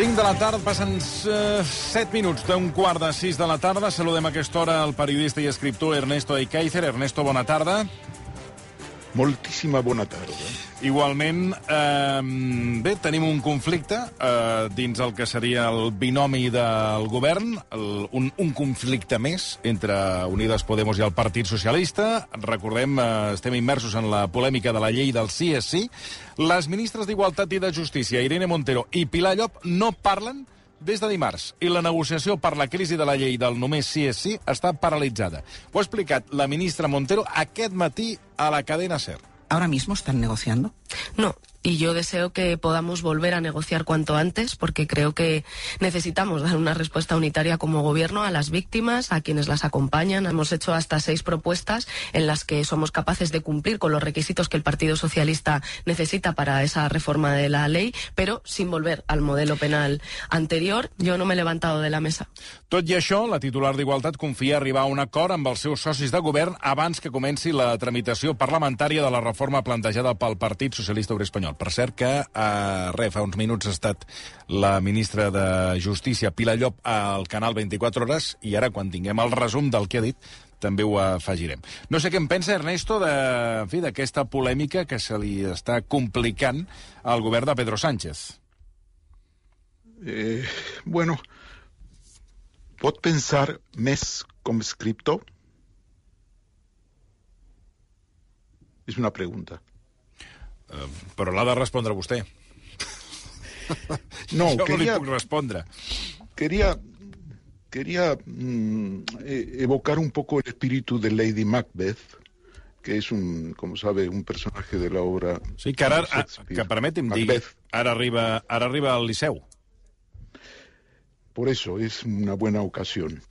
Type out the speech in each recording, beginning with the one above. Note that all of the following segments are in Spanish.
5 de la tarda, passen uh, 7 minuts d'un quart de 6 de la tarda. Saludem a aquesta hora el periodista i escriptor Ernesto Eikaizer. Ernesto, bona tarda. Moltíssima bona tarda. Igualment, eh, bé, tenim un conflicte eh, dins el que seria el binomi del govern, el, un, un conflicte més entre Unides Podemos i el Partit Socialista. Recordem, eh, estem immersos en la polèmica de la llei del sí és sí. Les ministres d'Igualtat i de Justícia, Irene Montero i Pilar Llop, no parlen des de dimarts i la negociació per la crisi de la llei del només sí és sí està paralitzada. Ho ha explicat la ministra Montero aquest matí a la cadena SER. ¿Ahora mismo están negociando? No, y yo deseo que podamos volver a negociar cuanto antes porque creo que necesitamos dar una respuesta unitaria como gobierno a las víctimas, a quienes las acompañan. Hemos hecho hasta seis propuestas en las que somos capaces de cumplir con los requisitos que el Partido Socialista necesita para esa reforma de la ley, pero sin volver al modelo penal anterior. Yo no me he levantado de la mesa. Tot i això, la titular d'Igualtat confia arribar a un acord amb els seus socis de govern abans que comenci la tramitació parlamentària de la reforma plantejada pel Partit Socialista Obrer Espanyol. Per cert que, eh, re, fa uns minuts ha estat la ministra de Justícia, Pilar Llop, al Canal 24 Hores, i ara, quan tinguem el resum del que ha dit, també ho afegirem. No sé què en pensa, Ernesto, de, en fi, d'aquesta polèmica que se li està complicant al govern de Pedro Sánchez. Eh, bueno, pot pensar més com escriptor? És una pregunta. Uh, però l'ha de respondre vostè. No, jo quería, no li puc respondre. Quería, quería mm, eh, evocar un poco el espíritu de Lady Macbeth, que es un, como sabe, un personaje de la obra Sí, que ara, de Shakespeare. que permeti'm dir, ara arriba, ara arriba al Liceu. Por eso es una buena ocasión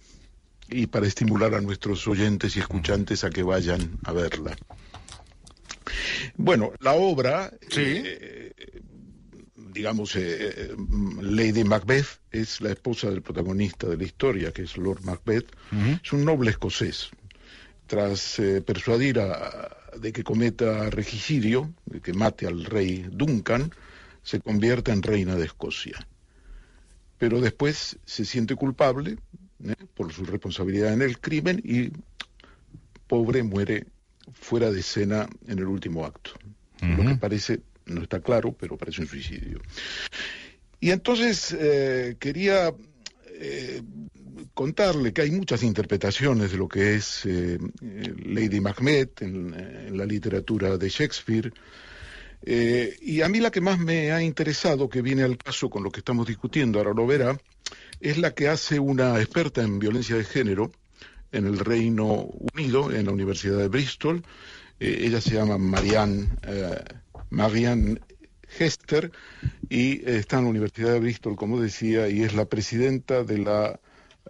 y para estimular a nuestros oyentes y escuchantes a que vayan a verla. Bueno, la obra, Sí. eh, digamos, eh, eh, Lady Macbeth es la esposa del protagonista de la historia, que es Lord Macbeth, es un noble escocés. Tras eh, persuadir a, de que cometa regicidio, de que mate al rey Duncan, se convierte en reina de Escocia pero después se siente culpable ¿eh? por su responsabilidad en el crimen y pobre muere fuera de escena en el último acto. Lo que parece, no está claro, pero parece un suicidio. Y entonces eh, quería eh, contarle que hay muchas interpretaciones de lo que es eh, eh, Lady Macbeth en, en la literatura de Shakespeare. Eh, y a mí la que más me ha interesado, que viene al caso con lo que estamos discutiendo, ahora lo verá, es la que hace una experta en violencia de género en el Reino Unido, en la Universidad de Bristol. Eh, ella se llama Marianne, eh, Marianne Hester y eh, está en la Universidad de Bristol, como decía, y es la presidenta de la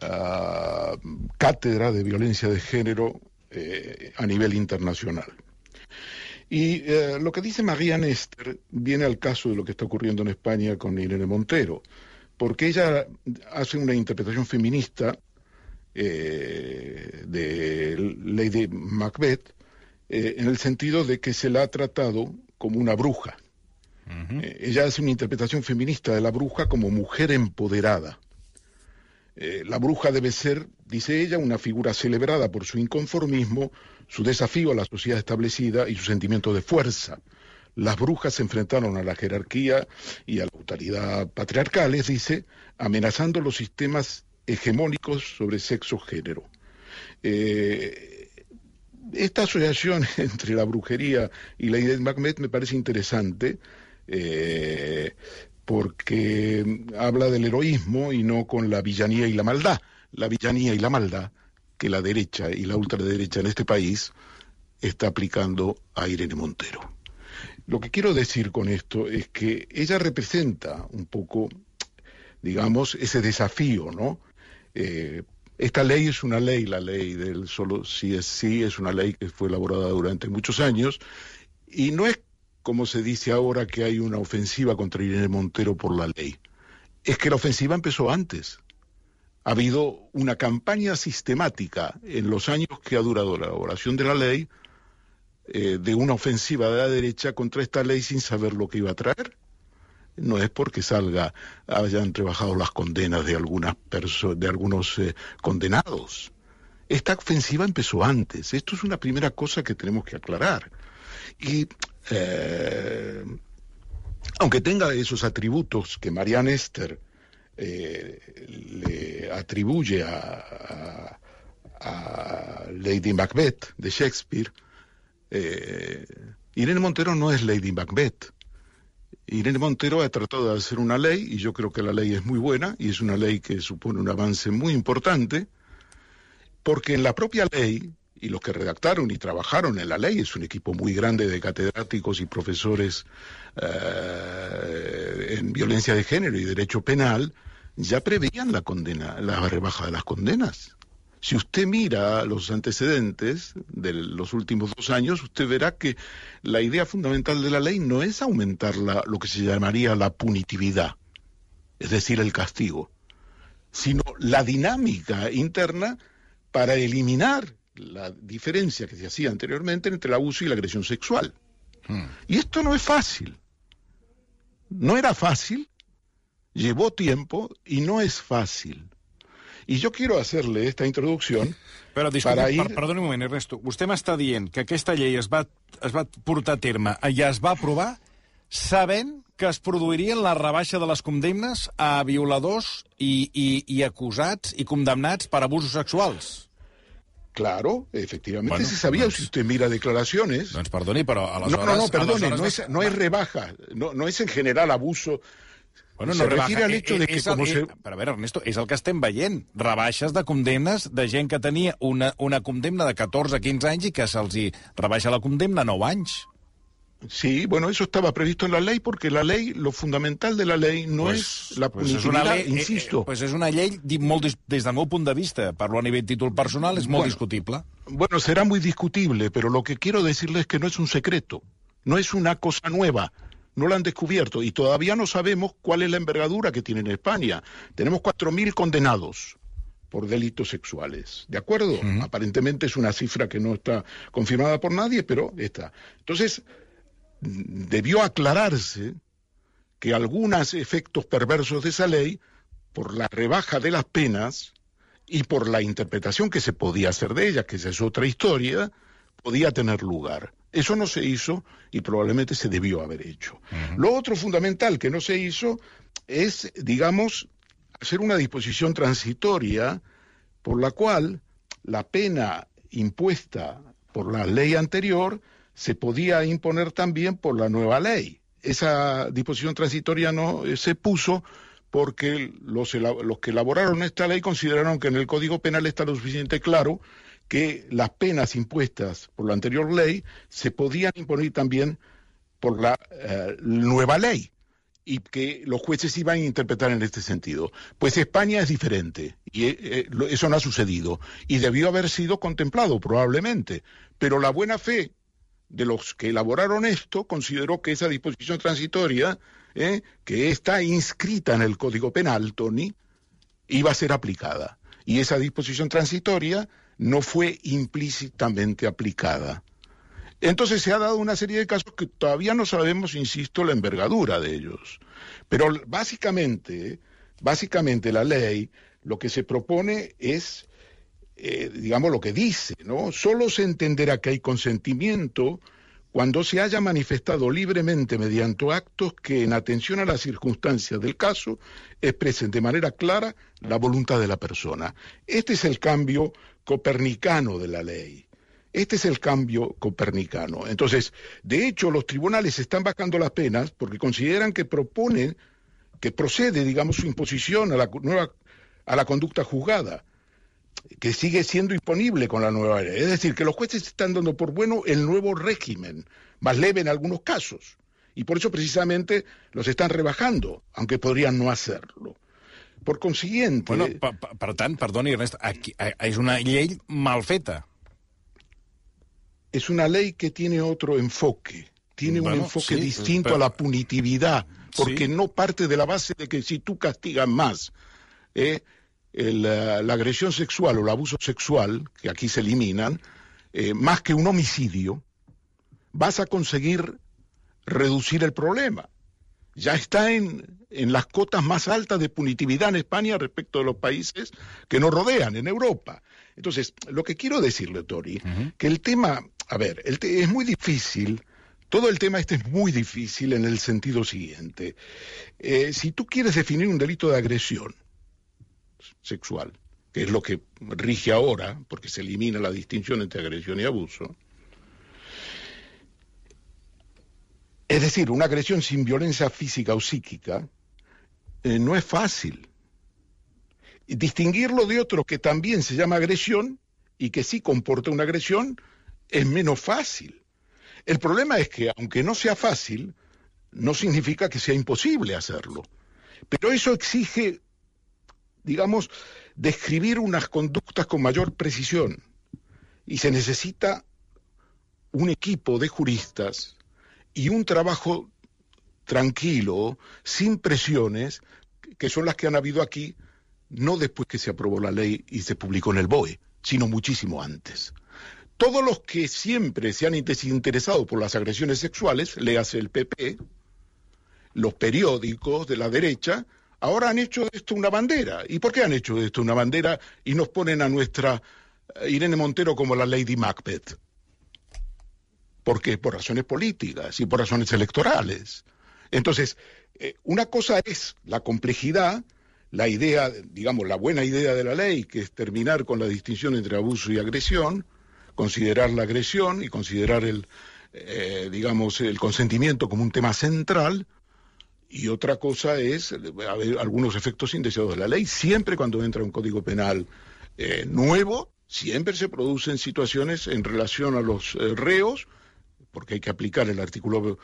ah, Cátedra de Violencia de Género eh, a nivel internacional. Y lo que dice María Néstor viene al caso de lo que está ocurriendo en España con Irene Montero, porque ella hace una interpretación feminista eh, de Lady Macbeth eh, en el sentido de que se la ha tratado como una bruja. Eh, ella hace una interpretación feminista de la bruja como mujer empoderada. Eh, la bruja debe ser, dice ella, una figura celebrada por su inconformismo, su desafío a la sociedad establecida y su sentimiento de fuerza. Las brujas se enfrentaron a la jerarquía y a la autoridad patriarcales, dice, amenazando los sistemas hegemónicos sobre sexo-género. Eh, esta asociación entre la brujería y la idea de Macbeth me parece interesante. eh, porque habla del heroísmo y no con la villanía y la maldad. La villanía y la maldad que la derecha y la ultraderecha en este país está aplicando a Irene Montero. Lo que quiero decir con esto es que ella representa un poco, digamos, ese desafío, ¿no? Eh, esta ley es una ley, la ley del solo sí es sí, es una ley que fue elaborada durante muchos años y no es como se dice ahora que hay una ofensiva contra Irene Montero por la ley. Es que la ofensiva empezó antes. Ha habido una campaña sistemática en los años que ha durado la elaboración de la ley eh, de una ofensiva de la derecha contra esta ley sin saber lo que iba a traer. No es porque salga, hayan rebajado las condenas de algunas de algunos eh, condenados. Esta ofensiva empezó antes. Esto es una primera cosa que tenemos que aclarar. Y eh, aunque tenga esos atributos que Marianne Esther eh, le atribuye a, Lady Macbeth de Shakespeare, Irene Montero no es Lady Macbeth. Irene Montero ha tratado de hacer una ley, y yo creo que la ley es muy buena, y es una ley que supone un avance muy importante, porque en la propia ley, y los que redactaron y trabajaron en la ley, es un equipo muy grande de catedráticos y profesores eh, en violencia de género y derecho penal, ya preveían la condena, la rebaja de las condenas. Si usted mira los antecedentes de los últimos dos años, usted verá que la idea fundamental de la ley no es aumentar la, lo que se llamaría la punitividad, es decir, el castigo, sino la dinámica interna para eliminar la diferencia que se hacía anteriormente entre el abuso y la agresión sexual. Hmm. Y esto no es fácil. No era fácil, llevó tiempo y no es fácil. I jo quiero hacerle esta introducción Però, disculpi, para ir... per, perdoni un moment, Ernesto. Vostè m'està dient que aquesta llei es va, es va portar a terme i es va aprovar sabent que es produirien la rebaixa de les condemnes a violadors i, i, i acusats i condemnats per abusos sexuals. Claro, efectivamente bueno, se sabía, doncs, si usted mira declaraciones... Doncs perdoni, però aleshores... No, no, no, perdone, no es, no es rebaja, no, no es en general abuso Bueno, no se rebaja. refiere al hecho de que como el, se... Però a veure, Ernesto, és el que estem veient. Rebaixes de condemnes de gent que tenia una, una condemna de 14 15 anys i que se'ls rebaixa la condemna a 9 anys. Sí, bueno, eso estaba previsto en la ley porque la ley, lo fundamental de la ley no pues, es la pues es ley, eh, insisto. Eh, pues és una llei, molt, des del meu punt de vista, parlo a nivell títol personal, és molt bueno, discutible. Bueno, será muy discutible, pero lo que quiero decirles es que no es un secreto, no es una cosa nueva no lo han descubierto y todavía no sabemos cuál es la envergadura que tiene en España. Tenemos 4.000 condenados por delitos sexuales. ¿De acuerdo? Aparentemente es una cifra que no está confirmada por nadie, pero está. Entonces, debió aclararse que algunos efectos perversos de esa ley, por la rebaja de las penas y por la interpretación que se podía hacer de ellas, que esa es otra historia, podía tener lugar. Eso no se hizo y probablemente se debió haber hecho. Lo otro fundamental que no se hizo es, digamos, hacer una disposición transitoria por la cual la pena impuesta por la ley anterior se podía imponer también por la nueva ley. Esa disposición transitoria no eh, se puso porque los, los que elaboraron esta ley consideraron que en el Código Penal está lo suficiente claro que las penas impuestas por la anterior ley se podían imponer también por la eh, nueva ley y que los jueces iban a interpretar en este sentido. Pues España es diferente y eh, eh, eso no ha sucedido y debió haber sido contemplado probablemente, pero la buena fe de los que elaboraron esto consideró que esa disposición transitoria, que está inscrita en el Código Penal, Tony, iba a ser aplicada. Y esa disposición transitoria no fue implícitamente aplicada. Entonces se ha dado una serie de casos que todavía no sabemos, insisto, la envergadura de ellos. Pero básicamente, básicamente la ley lo que se propone es, eh, digamos, lo que dice, ¿no? Solo se entenderá que hay consentimiento cuando se haya manifestado libremente mediante actos que, en atención a las circunstancias del caso, expresen de manera clara la voluntad de la persona. Este es el cambio copernicano de la ley. Este es el cambio copernicano. Entonces, de hecho, los tribunales están bajando las penas porque consideran que proponen, que procede, digamos, su imposición a la nueva, a la conducta juzgada, que sigue siendo imponible con la nueva ley. Es decir, que los jueces están dando por bueno el nuevo régimen, más leve en algunos casos. Y por eso precisamente los están rebajando, aunque podrían no hacerlo. Por consiguiente... Bueno, per, per tant, perdoni, Ernest, aquí, és una llei mal feta. Es una ley que tiene otro enfoque, tiene bueno, un enfoque sí, distinto pero... a la punitividad, porque sí. no parte de la base de que si tú castigas más eh, el, la agresión sexual o el abuso sexual, que aquí se eliminan, eh, más que un homicidio, vas a conseguir reducir el problema ya está en, en las cotas más altas de punitividad en España respecto de los países que nos rodean, en Europa. Entonces, lo que quiero decirle, Tori, que el tema, a ver, el es muy difícil, todo el tema este es muy difícil en el sentido siguiente. Eh, si tú quieres definir un delito de agresión sexual, que es lo que rige ahora, porque se elimina la distinción entre agresión y abuso, es decir, una agresión sin violencia física o psíquica, eh, no es fácil. Distinguirlo de otro que también se llama agresión y que sí comporta una agresión es menos fácil. El problema es que, aunque no sea fácil, no significa que sea imposible hacerlo. Pero eso exige, digamos, describir unas conductas con mayor precisión. Y se necesita un equipo de juristas y un trabajo tranquilo, sin presiones, que son las que han habido aquí, no después que se aprobó la ley y se publicó en el BOE, sino muchísimo antes. Todos los que siempre se han desinteresado por las agresiones sexuales, le hace el PP, los periódicos de la derecha, ahora han hecho esto una bandera. ¿Y por qué han hecho esto una bandera y nos ponen a nuestra eh, Irene Montero como la Lady Macbeth? ¿Por qué? Por razones políticas y por razones electorales. Entonces, eh, una cosa es la complejidad, la idea, digamos, la buena idea de la ley, que es terminar con la distinción entre abuso y agresión, considerar la agresión y considerar el, eh, digamos, el consentimiento como un tema central, y otra cosa es haber algunos efectos indeseados de la ley. Siempre cuando entra un código penal eh, nuevo, siempre se producen situaciones en relación a los reos, porque hay que aplicar el artículo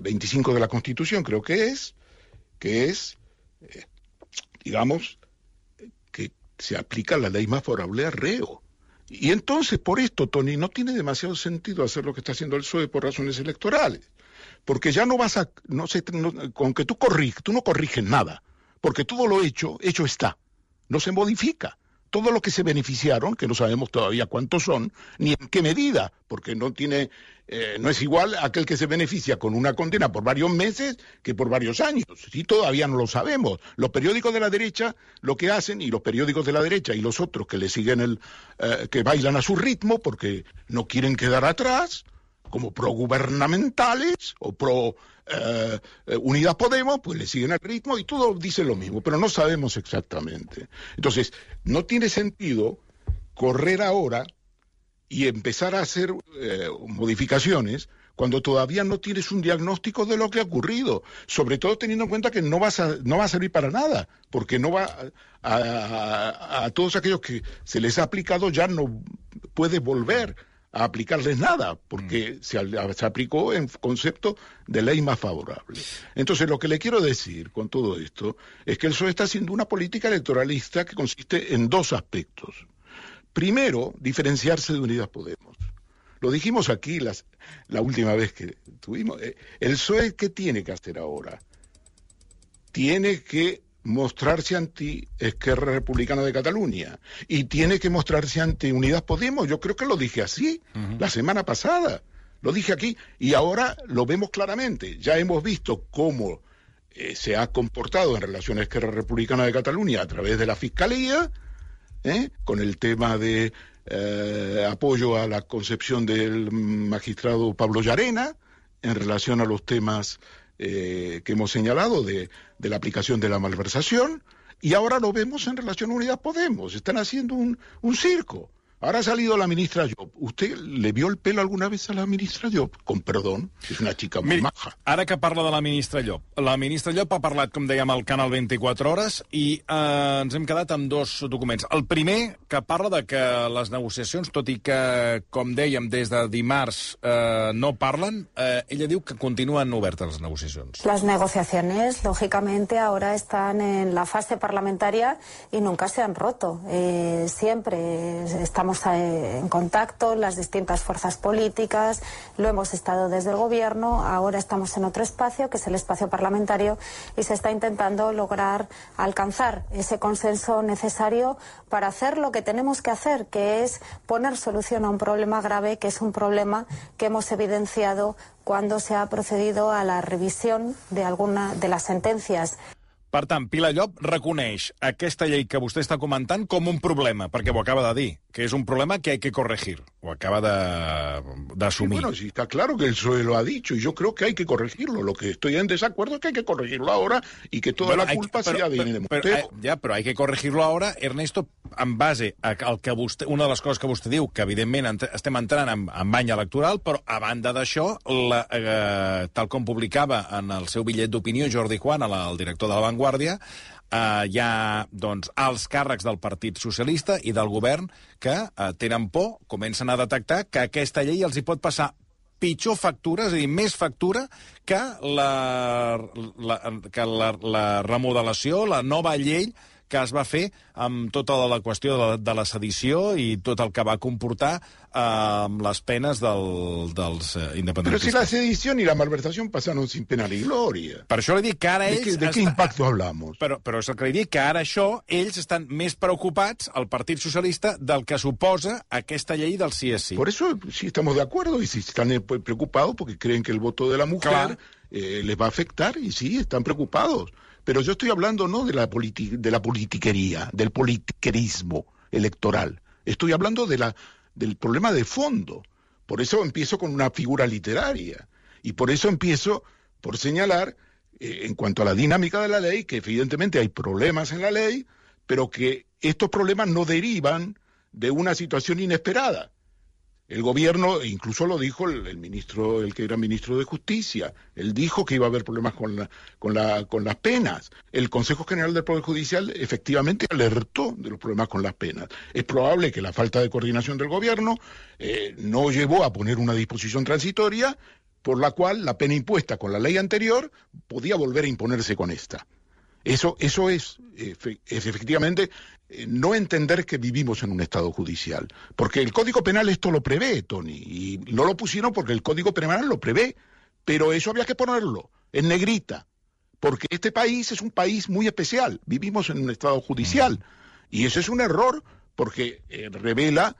25 eh, de la Constitución, creo que es, que es, eh, digamos, que se aplica la ley más favorable al reo. Y entonces, por esto, Tony, no tiene demasiado sentido hacer lo que está haciendo el PSOE por razones electorales. Porque ya no vas a, no sé, con que tú corriges, tú no corriges nada. Porque todo lo hecho, hecho está. No se modifica todo lo que se beneficiaron, que no sabemos todavía cuántos son, ni en qué medida, porque no tiene, eh, no es igual aquel que se beneficia con una condena por varios meses que por varios años. Sí, todavía no lo sabemos. Los periódicos de la derecha lo que hacen, y los periódicos de la derecha y los otros que le siguen el, eh, que bailan a su ritmo porque no quieren quedar atrás, como pro-gubernamentales o pro eh, eh, Unidas Podemos, pues le siguen el ritmo y todo dice lo mismo, pero no sabemos exactamente. Entonces, no tiene sentido correr ahora y empezar a hacer eh, modificaciones cuando todavía no tienes un diagnóstico de lo que ha ocurrido, sobre todo teniendo en cuenta que no, vas a, no va a servir para nada, porque no va a, a todos aquellos que se les ha aplicado ya no puede volver a aplicarles nada, porque mm. se, se, aplicó en concepto de ley más favorable. Entonces, lo que le quiero decir con todo esto es que el PSOE está haciendo una política electoralista que consiste en dos aspectos. Primero, diferenciarse de Unidas Podemos. Lo dijimos aquí las, la última vez que tuvimos. Eh, el PSOE, ¿qué tiene que hacer ahora? Tiene que mostrarse anti Esquerra Republicana de Cataluña y tiene que mostrarse ante Unidas Podemos. Yo creo que lo dije así la semana pasada. Lo dije aquí y ahora lo vemos claramente. Ya hemos visto cómo eh, se ha comportado en relación a Esquerra Republicana de Cataluña a través de la Fiscalía, ¿eh? con el tema de eh, apoyo a la concepción del magistrado Pablo Llarena en relación a los temas eh, que hemos señalado de, la aplicación de la malversación, y ahora lo vemos en relación a Unidad Podemos. Están haciendo un, un circo. Ahora ha salido la ministra Job. ¿Usted le vio el pelo alguna vez a la ministra Job? Con perdón, és una xica molt maja. Ara que parla de la ministra Llop. La ministra Llop ha parlat, com dèiem, al canal 24 Hores i eh, ens hem quedat amb dos documents. El primer, que parla de que les negociacions, tot i que, com dèiem, des de dimarts eh, no parlen, eh, ella diu que continuen obertes les negociacions. Las negociaciones, lógicamente, ahora están en la fase parlamentaria y nunca se han roto. Eh, siempre estamos estamos eh, en contacto, las distintas fuerzas políticas, lo hemos estado desde el Gobierno, ahora estamos en otro espacio, que es el espacio parlamentario, y se está intentando lograr alcanzar ese consenso necesario para hacer lo que tenemos que hacer, que es poner solución a un problema grave, que es un problema que hemos evidenciado cuando se ha procedido a la revisión de alguna de las sentencias Per tant, Pilar Llop reconeix aquesta llei que vostè està comentant com un problema, perquè ho acaba de dir, que és un problema que hay que corregir. Ho acaba d'assumir. Sí, bueno, sí, está claro que el PSOE lo ha dicho y yo creo que hay que corregirlo. Lo que estoy en desacuerdo es que hay que corregirlo ahora y que toda bueno, la culpa que, sea de Montero. Ja, però hay que corregirlo ahora, Ernesto, en base al que vostè, una de les coses que vostè diu, que evidentment estem entrant en, en bany electoral, però a banda d'això, eh, tal com publicava en el seu bitllet d'opinió Jordi Juan, el, el director de la Vanguardia, eh, hi ha doncs, els càrrecs del Partit Socialista i del govern que eh, tenen por, comencen a detectar que aquesta llei els hi pot passar pitjor factura, és a dir, més factura que la, la, que la, la remodelació, la nova llei que es va fer amb tota la qüestió de la, de la sedició i tot el que va comportar eh, amb les penes del, dels eh, independentistes. Però si la sedició i la malversació passaron sin pena ni gloria. Per això li dic que ara ells... ¿De, de qué impacto hablamos? Però, però és el que li dic, que ara això, ells estan més preocupats, el Partit Socialista, del que suposa aquesta llei del sí és sí. Por eso sí estamos de acuerdo y si están eh, preocupados porque creen que el voto de la mujer eh, les va a afectar y sí, están preocupados. Pero yo estoy hablando no de la, de la politiquería, del politiquerismo electoral. Estoy hablando de la, del problema de fondo. Por eso empiezo con una figura literaria. Y por eso empiezo por señalar, eh, en cuanto a la dinámica de la ley, que evidentemente hay problemas en la ley, pero que estos problemas no derivan de una situación inesperada. El gobierno, incluso lo dijo el, ministro, el que era ministro de Justicia, él dijo que iba a haber problemas con, con las penas. El Consejo General del Poder Judicial efectivamente alertó de los problemas con las penas. Es probable que la falta de coordinación del gobierno eh, no llevó a poner una disposición transitoria por la cual la pena impuesta con la ley anterior podía volver a imponerse con esta. Eso, eso es, es efectivamente eh, no entender que vivimos en un Estado judicial. Porque el Código Penal esto lo prevé, Tony, y no lo pusieron porque el Código Penal lo prevé, pero eso había que ponerlo en negrita, porque este país es un país muy especial, vivimos en un Estado judicial, y eso es un error porque eh, revela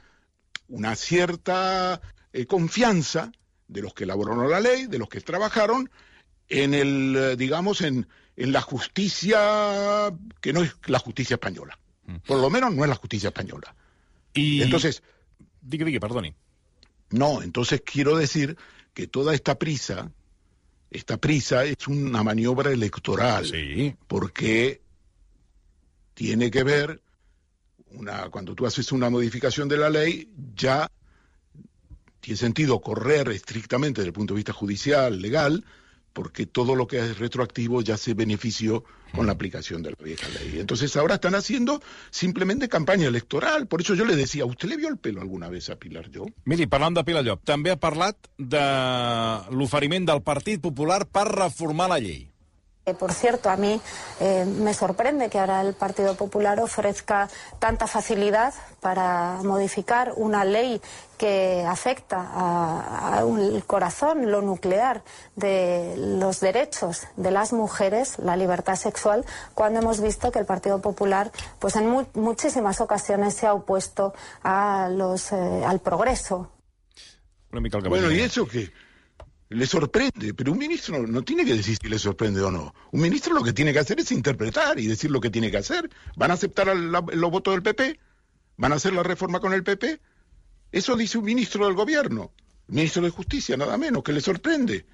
una cierta eh, confianza de los que elaboraron la ley, de los que trabajaron, en el, digamos, en, en la justicia que no es la justicia española. Por lo menos no es la justicia española. Y... Entonces... Diga, diga, perdone. No, entonces quiero decir que toda esta prisa, esta prisa es una maniobra electoral. Sí. Porque tiene que ver, una, cuando tú haces una modificación de la ley, ya tiene sentido correr estrictamente desde el punto de vista judicial, legal, porque todo lo que es retroactivo ya se benefició con la aplicación de la vieja ley. Entonces ahora están haciendo simplemente campaña electoral. Por eso yo le decía, ¿usted le vio el pelo alguna vez a Pilar Llop? Miri, parlant de Pilar Llop, també ha parlat de l'oferiment del Partit Popular per reformar la llei. Eh, por cierto, a mí eh, me sorprende que ahora el Partido Popular ofrezca tanta facilidad para modificar una ley que afecta al corazón, lo nuclear de los derechos de las mujeres, la libertad sexual, cuando hemos visto que el Partido Popular, pues en muchísimas ocasiones se ha opuesto a los, eh, al progreso. Bueno, ¿y eso qué? Le sorprende, pero un ministro no tiene que decir si le sorprende o no. Un ministro lo que tiene que hacer es interpretar y decir lo que tiene que hacer. ¿Van a aceptar los votos del PP? ¿Van a hacer la reforma con el PP? Eso dice un ministro del gobierno, ministro de Justicia, nada menos, que le sorprende.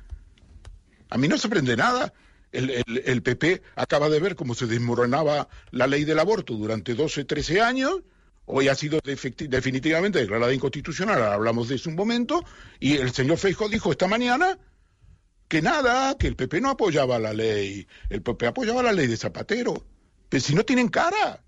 A mí no sorprende nada. El, PP acaba de ver cómo se desmoronaba la ley del aborto durante 12, 13 años hoy ha sido definitivamente declarada inconstitucional, hablamos de eso un momento, y el señor Feijóo dijo esta mañana que nada, que el PP no apoyaba la ley, el PP apoyaba la ley de Zapatero, pero si no tienen cara.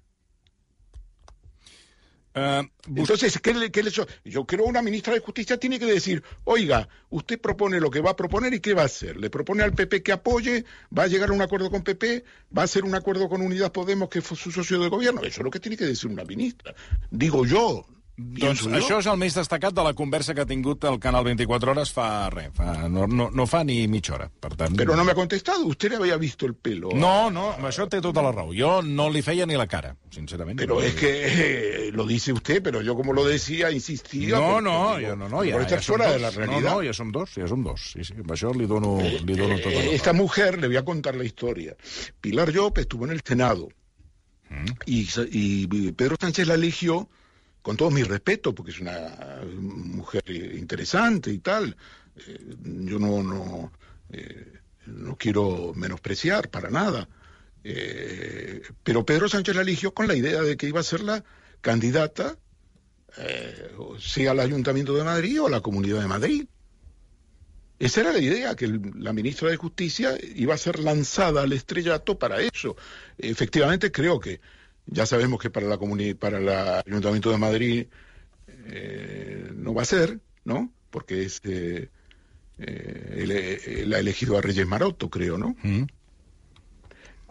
Uh, Entonces, ¿qué le, le, yo creo una ministra de Justicia tiene que decir, oiga, usted propone lo que va a proponer y qué va a hacer. Le propone al PP que apoye, va a llegar a un acuerdo con PP, va a hacer un acuerdo con Unidas Podemos, que fue su socio de gobierno. Eso es lo que tiene que decir una ministra. Digo yo, Doncs això és el més destacat de la conversa que ha tingut el Canal 24 Hores fa res, fa, no, no, no fa ni mitja hora. Per tant... Pero no me ha contestado. Usted había visto el pelo. No, no, amb això té tota la raó. Jo no li feia ni la cara, sincerament. Pero es que eh, lo dice usted, pero yo como lo decía, insistía. No, no, jo no, no, ja, ja som dos. de la realidad. No, no, ja som dos, ja som dos. Sí, sí, amb això li dono, li dono tota la Eh, raó. Esta mujer, le voy a contar la historia. Pilar Llop estuvo en el Senado Mm. y, y Pedro Sánchez la eligió con todo mi respeto, porque es una mujer interesante y tal. Eh, yo no, no, eh, no quiero menospreciar para nada. Eh, pero Pedro Sánchez la eligió con la idea de que iba a ser la candidata, eh, sea al Ayuntamiento de Madrid o a la Comunidad de Madrid. Esa era la idea, que la ministra de Justicia iba a ser lanzada al estrellato para eso. Efectivamente, creo que ya sabemos que para la para el Ayuntamiento de Madrid eh, no va a ser, ¿no? Porque es, eh, eh, él, él ha elegido a Reyes Maroto, creo, ¿no? Mm.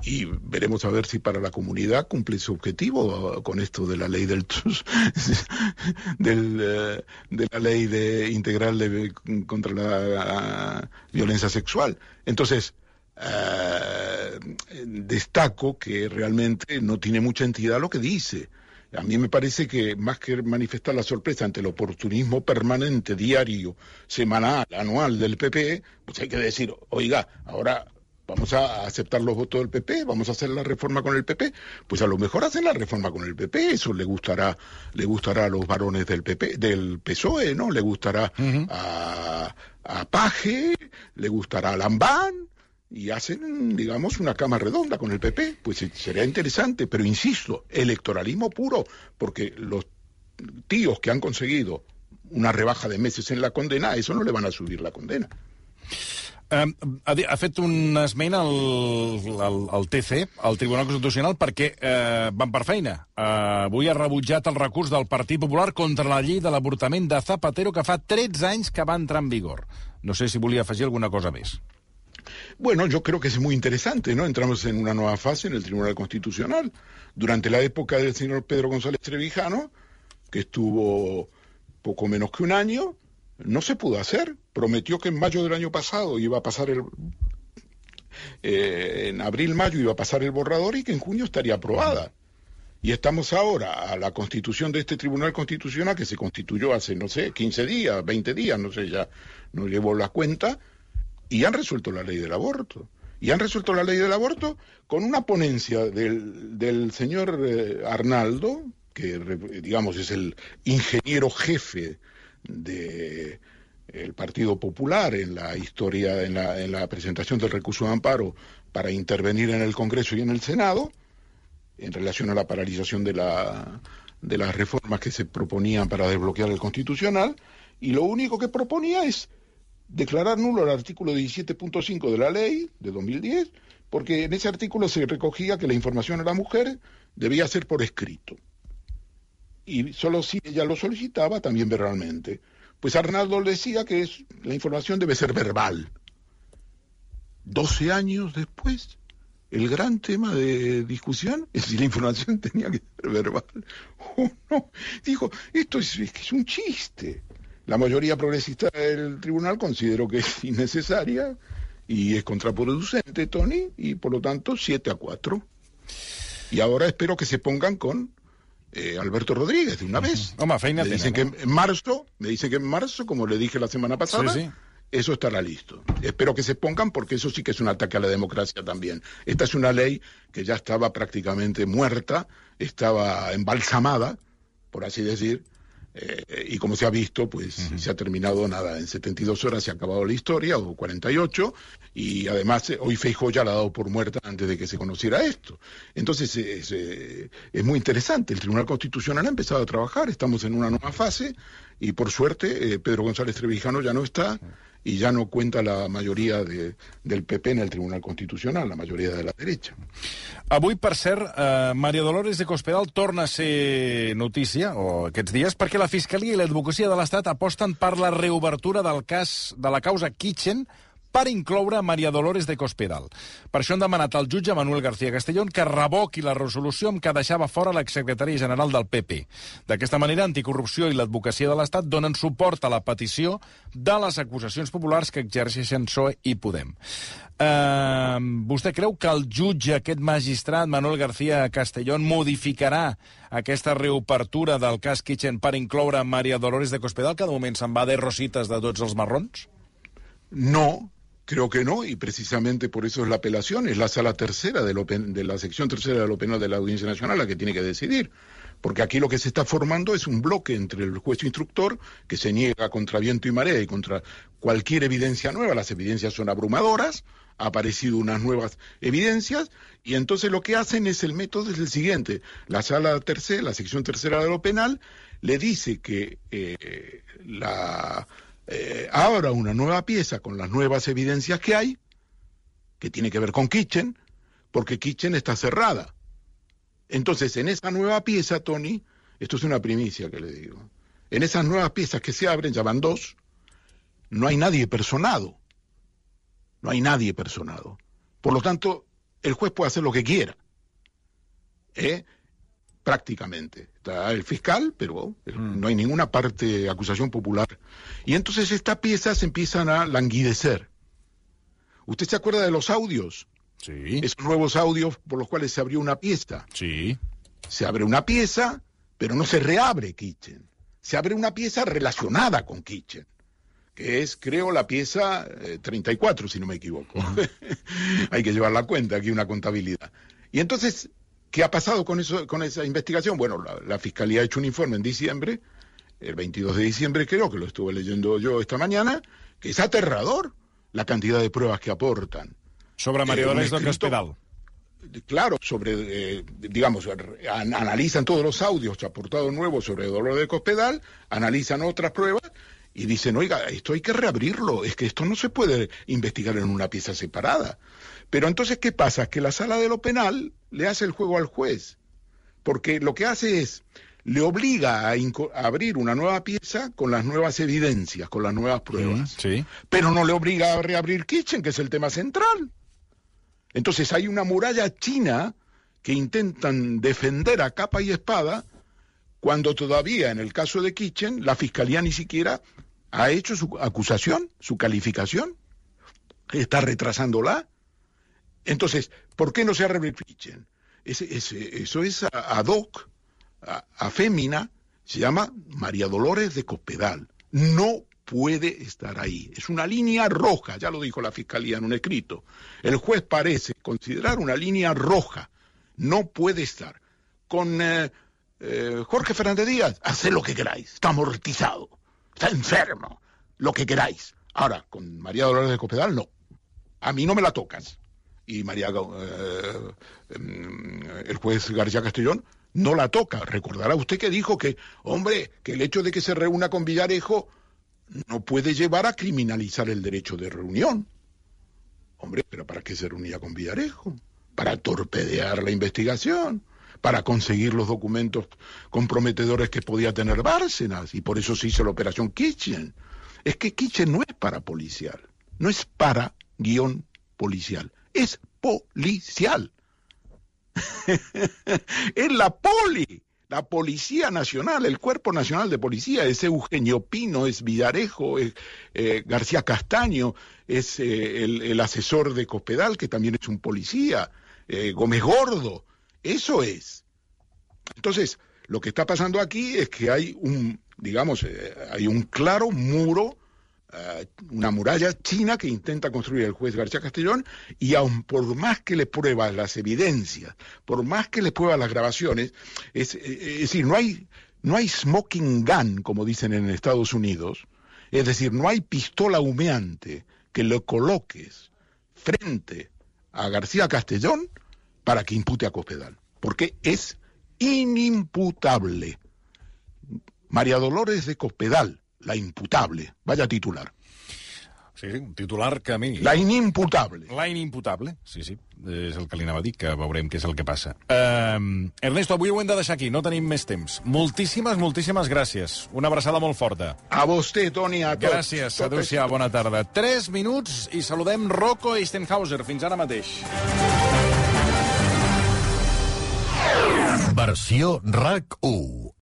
Y veremos a ver si para la comunidad cumple su objetivo con esto de la ley del, del eh, de la ley de integral de, contra la violencia sexual. Entonces, eh, destaco que realmente no tiene mucha entidad lo que dice. A mí me parece que más que manifestar la sorpresa ante el oportunismo permanente, diario, semanal, anual del PP, pues hay que decir, oiga, ahora vamos a aceptar los votos del PP, vamos a hacer la reforma con el PP, pues a lo mejor hacen la reforma con el PP, eso le gustará, le gustará a los varones del PP, del PSOE, ¿no? Le gustará a, a Paje, le gustará a Lambán, y hacen, digamos, una cama redonda con el PP. Pues eh, sería interesante, pero insisto, electoralismo puro, porque los tíos que han conseguido una rebaja de meses en la condena, eso no le van a subir la condena. Um, ha, ha fet un esment al, al, al TC, al Tribunal Constitucional, perquè uh, van per feina. Uh, avui ha rebutjat el recurs del Partit Popular contra la llei de l'avortament de Zapatero, que fa 13 anys que va entrar en vigor. No sé si volia afegir alguna cosa més. Bueno, yo creo que es muy interesante, ¿no? Entramos en una nueva fase en el Tribunal Constitucional. Durante la época del señor Pedro González Trevijano, que estuvo poco menos que un año, no se pudo hacer. Prometió que en mayo del año pasado iba a pasar el... eh, en abril-mayo iba a pasar el borrador y que en junio estaría aprobada. Y estamos ahora a la constitución de este Tribunal Constitucional que se constituyó hace, no sé, 15 días, 20 días, no sé, ya no llevo la cuenta, y han resuelto la ley del aborto. Y han resuelto la ley del aborto con una ponencia del, del señor eh, Arnaldo, que digamos es el ingeniero jefe de el Partido Popular en la historia, en la, en la presentación del recurso de amparo para intervenir en el Congreso y en el Senado, en relación a la paralización de, la, de las reformas que se proponían para desbloquear el Constitucional, y lo único que proponía es declarar nulo el artículo 17.5 de la ley de 2010, porque en ese artículo se recogía que la información a la mujer debía ser por escrito. Y solo si ella lo solicitaba, también verbalmente. Pues Arnaldo decía que la información debe ser verbal. 12 años después, el gran tema de discusión es si la información tenía que ser verbal o no. Dijo, esto es un chiste. La mayoría progresista del tribunal consideró que es innecesaria y es contraproducente, Tony, y por lo tanto 7 a 4. Y ahora espero que se pongan con eh, Alberto Rodríguez de una vez. Feina me dicen que no? en marzo, me dicen que en marzo, como le dije la semana pasada, Sí, sí. eso estará listo. Espero que se pongan porque eso sí que es un ataque a la democracia también. Esta es una ley que ya estaba prácticamente muerta, estaba embalsamada, por así decir, eh, y como se ha visto, pues se ha terminado nada, en 72 horas se ha acabado la historia, o 48, y además eh, hoy Feijóo ya la ha dado por muerta antes de que se conociera esto. Entonces eh, es, eh, es muy interesante, el Tribunal Constitucional ha empezado a trabajar, estamos en una nueva fase, y por suerte Pedro González Trevijano ya no está, y ya no cuenta la mayoría de, del PP en el Tribunal Constitucional, la mayoría de la derecha. Avui, per cert, eh, Maria Dolores de Cospedal torna a ser notícia, o aquests dies, perquè la Fiscalia i l'Advocacia de l'Estat aposten per la reobertura del cas de la causa Kitchen per incloure Maria Dolores de Cospedal. Per això han demanat al jutge Manuel García Castellón que revoqui la resolució amb què deixava fora l'exsecretari general del PP. D'aquesta manera, Anticorrupció i l'Advocacia de l'Estat donen suport a la petició de les acusacions populars que exerceixen PSOE i Podem. Uh, vostè creu que el jutge, aquest magistrat, Manuel García Castellón, modificarà aquesta reobertura del cas Kitchen per incloure Maria Dolores de Cospedal, que de moment se'n va de rosites de tots els marrons? No, creo que no, y precisamente por eso es la apelación, es la sala tercera de, lo, de la sección tercera de lo penal de la Audiencia Nacional la que tiene que decidir. Porque aquí lo que se está formando es un bloque entre el juez instructor, que se niega contra viento y marea y contra cualquier evidencia nueva. Las evidencias son abrumadoras, ha aparecido unas nuevas evidencias, y entonces lo que hacen es el método es el siguiente. La sala tercera, la sección tercera de lo penal, le dice que eh, la eh, abra una nueva pieza con las nuevas evidencias que hay, que tiene que ver con Kitchen, porque Kitchen está cerrada. Entonces, en esa nueva pieza, Tony, esto es una primicia que le digo, en esas nuevas piezas que se abren, ya van dos, no hay nadie personado. No hay nadie personado. Por lo tanto, el juez puede hacer lo que quiera. ¿eh? Prácticamente. Está el fiscal, pero mm. no hay ninguna parte de acusación popular. Y entonces estas piezas empiezan a languidecer. ¿Usted se acuerda de los audios? Sí. Esos nuevos audios por los cuales se abrió una pieza. Sí. Se abre una pieza, pero no se reabre Kitchen. Se abre una pieza relacionada con Kitchen que es, creo, la pieza 34, eh, si no me equivoco. Hay que llevar la cuenta, aquí una contabilidad. Y entonces, ¿qué ha pasado con, eso, con esa investigación? Bueno, la, Fiscalía ha hecho un informe en diciembre, el 22 de diciembre creo, que lo estuve leyendo yo esta mañana, que es aterrador la cantidad de pruebas que aportan. Sobre Dolores eh, Caspedal. Claro, sobre, eh, digamos, analizan todos los audios aportados nuevos sobre Dolores de Cospedal, analizan otras pruebas y dicen, oiga, esto hay que reabrirlo, es que esto no se puede investigar en una pieza separada. Pero entonces, ¿qué pasa? Que la sala de lo penal le hace el juego al juez, porque lo que hace es, le obliga a, abrir una nueva pieza con las nuevas evidencias, con las nuevas pruebas. Sí, Pero no le obliga a reabrir Kitchen, que es el tema central. Entonces hay una muralla china que intentan defender a capa y espada, cuando todavía en el caso de Kitchen la fiscalía ni siquiera ha hecho su acusación, su calificación, está retrasándola. Entonces, ¿por qué no se ha Kitchen? eso es ad hoc, a, fémina, se llama María Dolores de Cospedal. No puede estar ahí. Es una línea roja, ya lo dijo la Fiscalía en un escrito. El juez parece considerar una línea roja. No puede estar. Con eh, eh, Jorge Fernández Díaz, hace lo que queráis. Está amortizado está enfermo, lo que queráis. Ahora, con María Dolores de Copedal, no. A mí no me la tocas. Y María, eh, em, el juez García Castellón, no la toca. Recordará usted que dijo que, hombre, que el hecho de que se reúna con Villarejo no puede llevar a criminalizar el derecho de reunión. Hombre, pero ¿para qué se reunía con Villarejo? Para torpedear la investigación para conseguir los documentos comprometedores que podía tener Bárcenas, y por eso se hizo la operación Kitchen. Es que Kitchen no es para policial, no es para guion policial, es policial. es la poli, la Policía Nacional, el Cuerpo Nacional de Policía, es Eugenio Pino, es Villarejo, es eh, García Castaño, es eh, el, asesor de Cospedal, que también es un policía, eh, Gómez Gordo, eso es. Entonces, lo que está pasando aquí es que hay un, digamos, hay un claro muro, una muralla china que intenta construir el juez García Castellón y aun por más que le prueba las evidencias, por más que le prueba las grabaciones, es, eh, es decir, no hay, no hay smoking gun, como dicen en Estados Unidos, es decir, no hay pistola humeante que lo coloques frente a García Castellón para que impute a Cospedal, porque es inimputable. María Dolores de Cospedal, la imputable, vaya titular. Sí, sí, un titular que a mi... La inimputable. La inimputable, sí, sí, és el que li anava a dir, que veurem què és el que passa. Uh, Ernesto, avui ho hem de deixar aquí, no tenim més temps. Moltíssimes, moltíssimes gràcies. Una abraçada molt forta. A vostè, Toni, a tots. Gràcies, adéu-siau, bona tarda. Tres minuts i saludem Rocco Eistenhauser. Fins ara mateix. Versió RAC 1.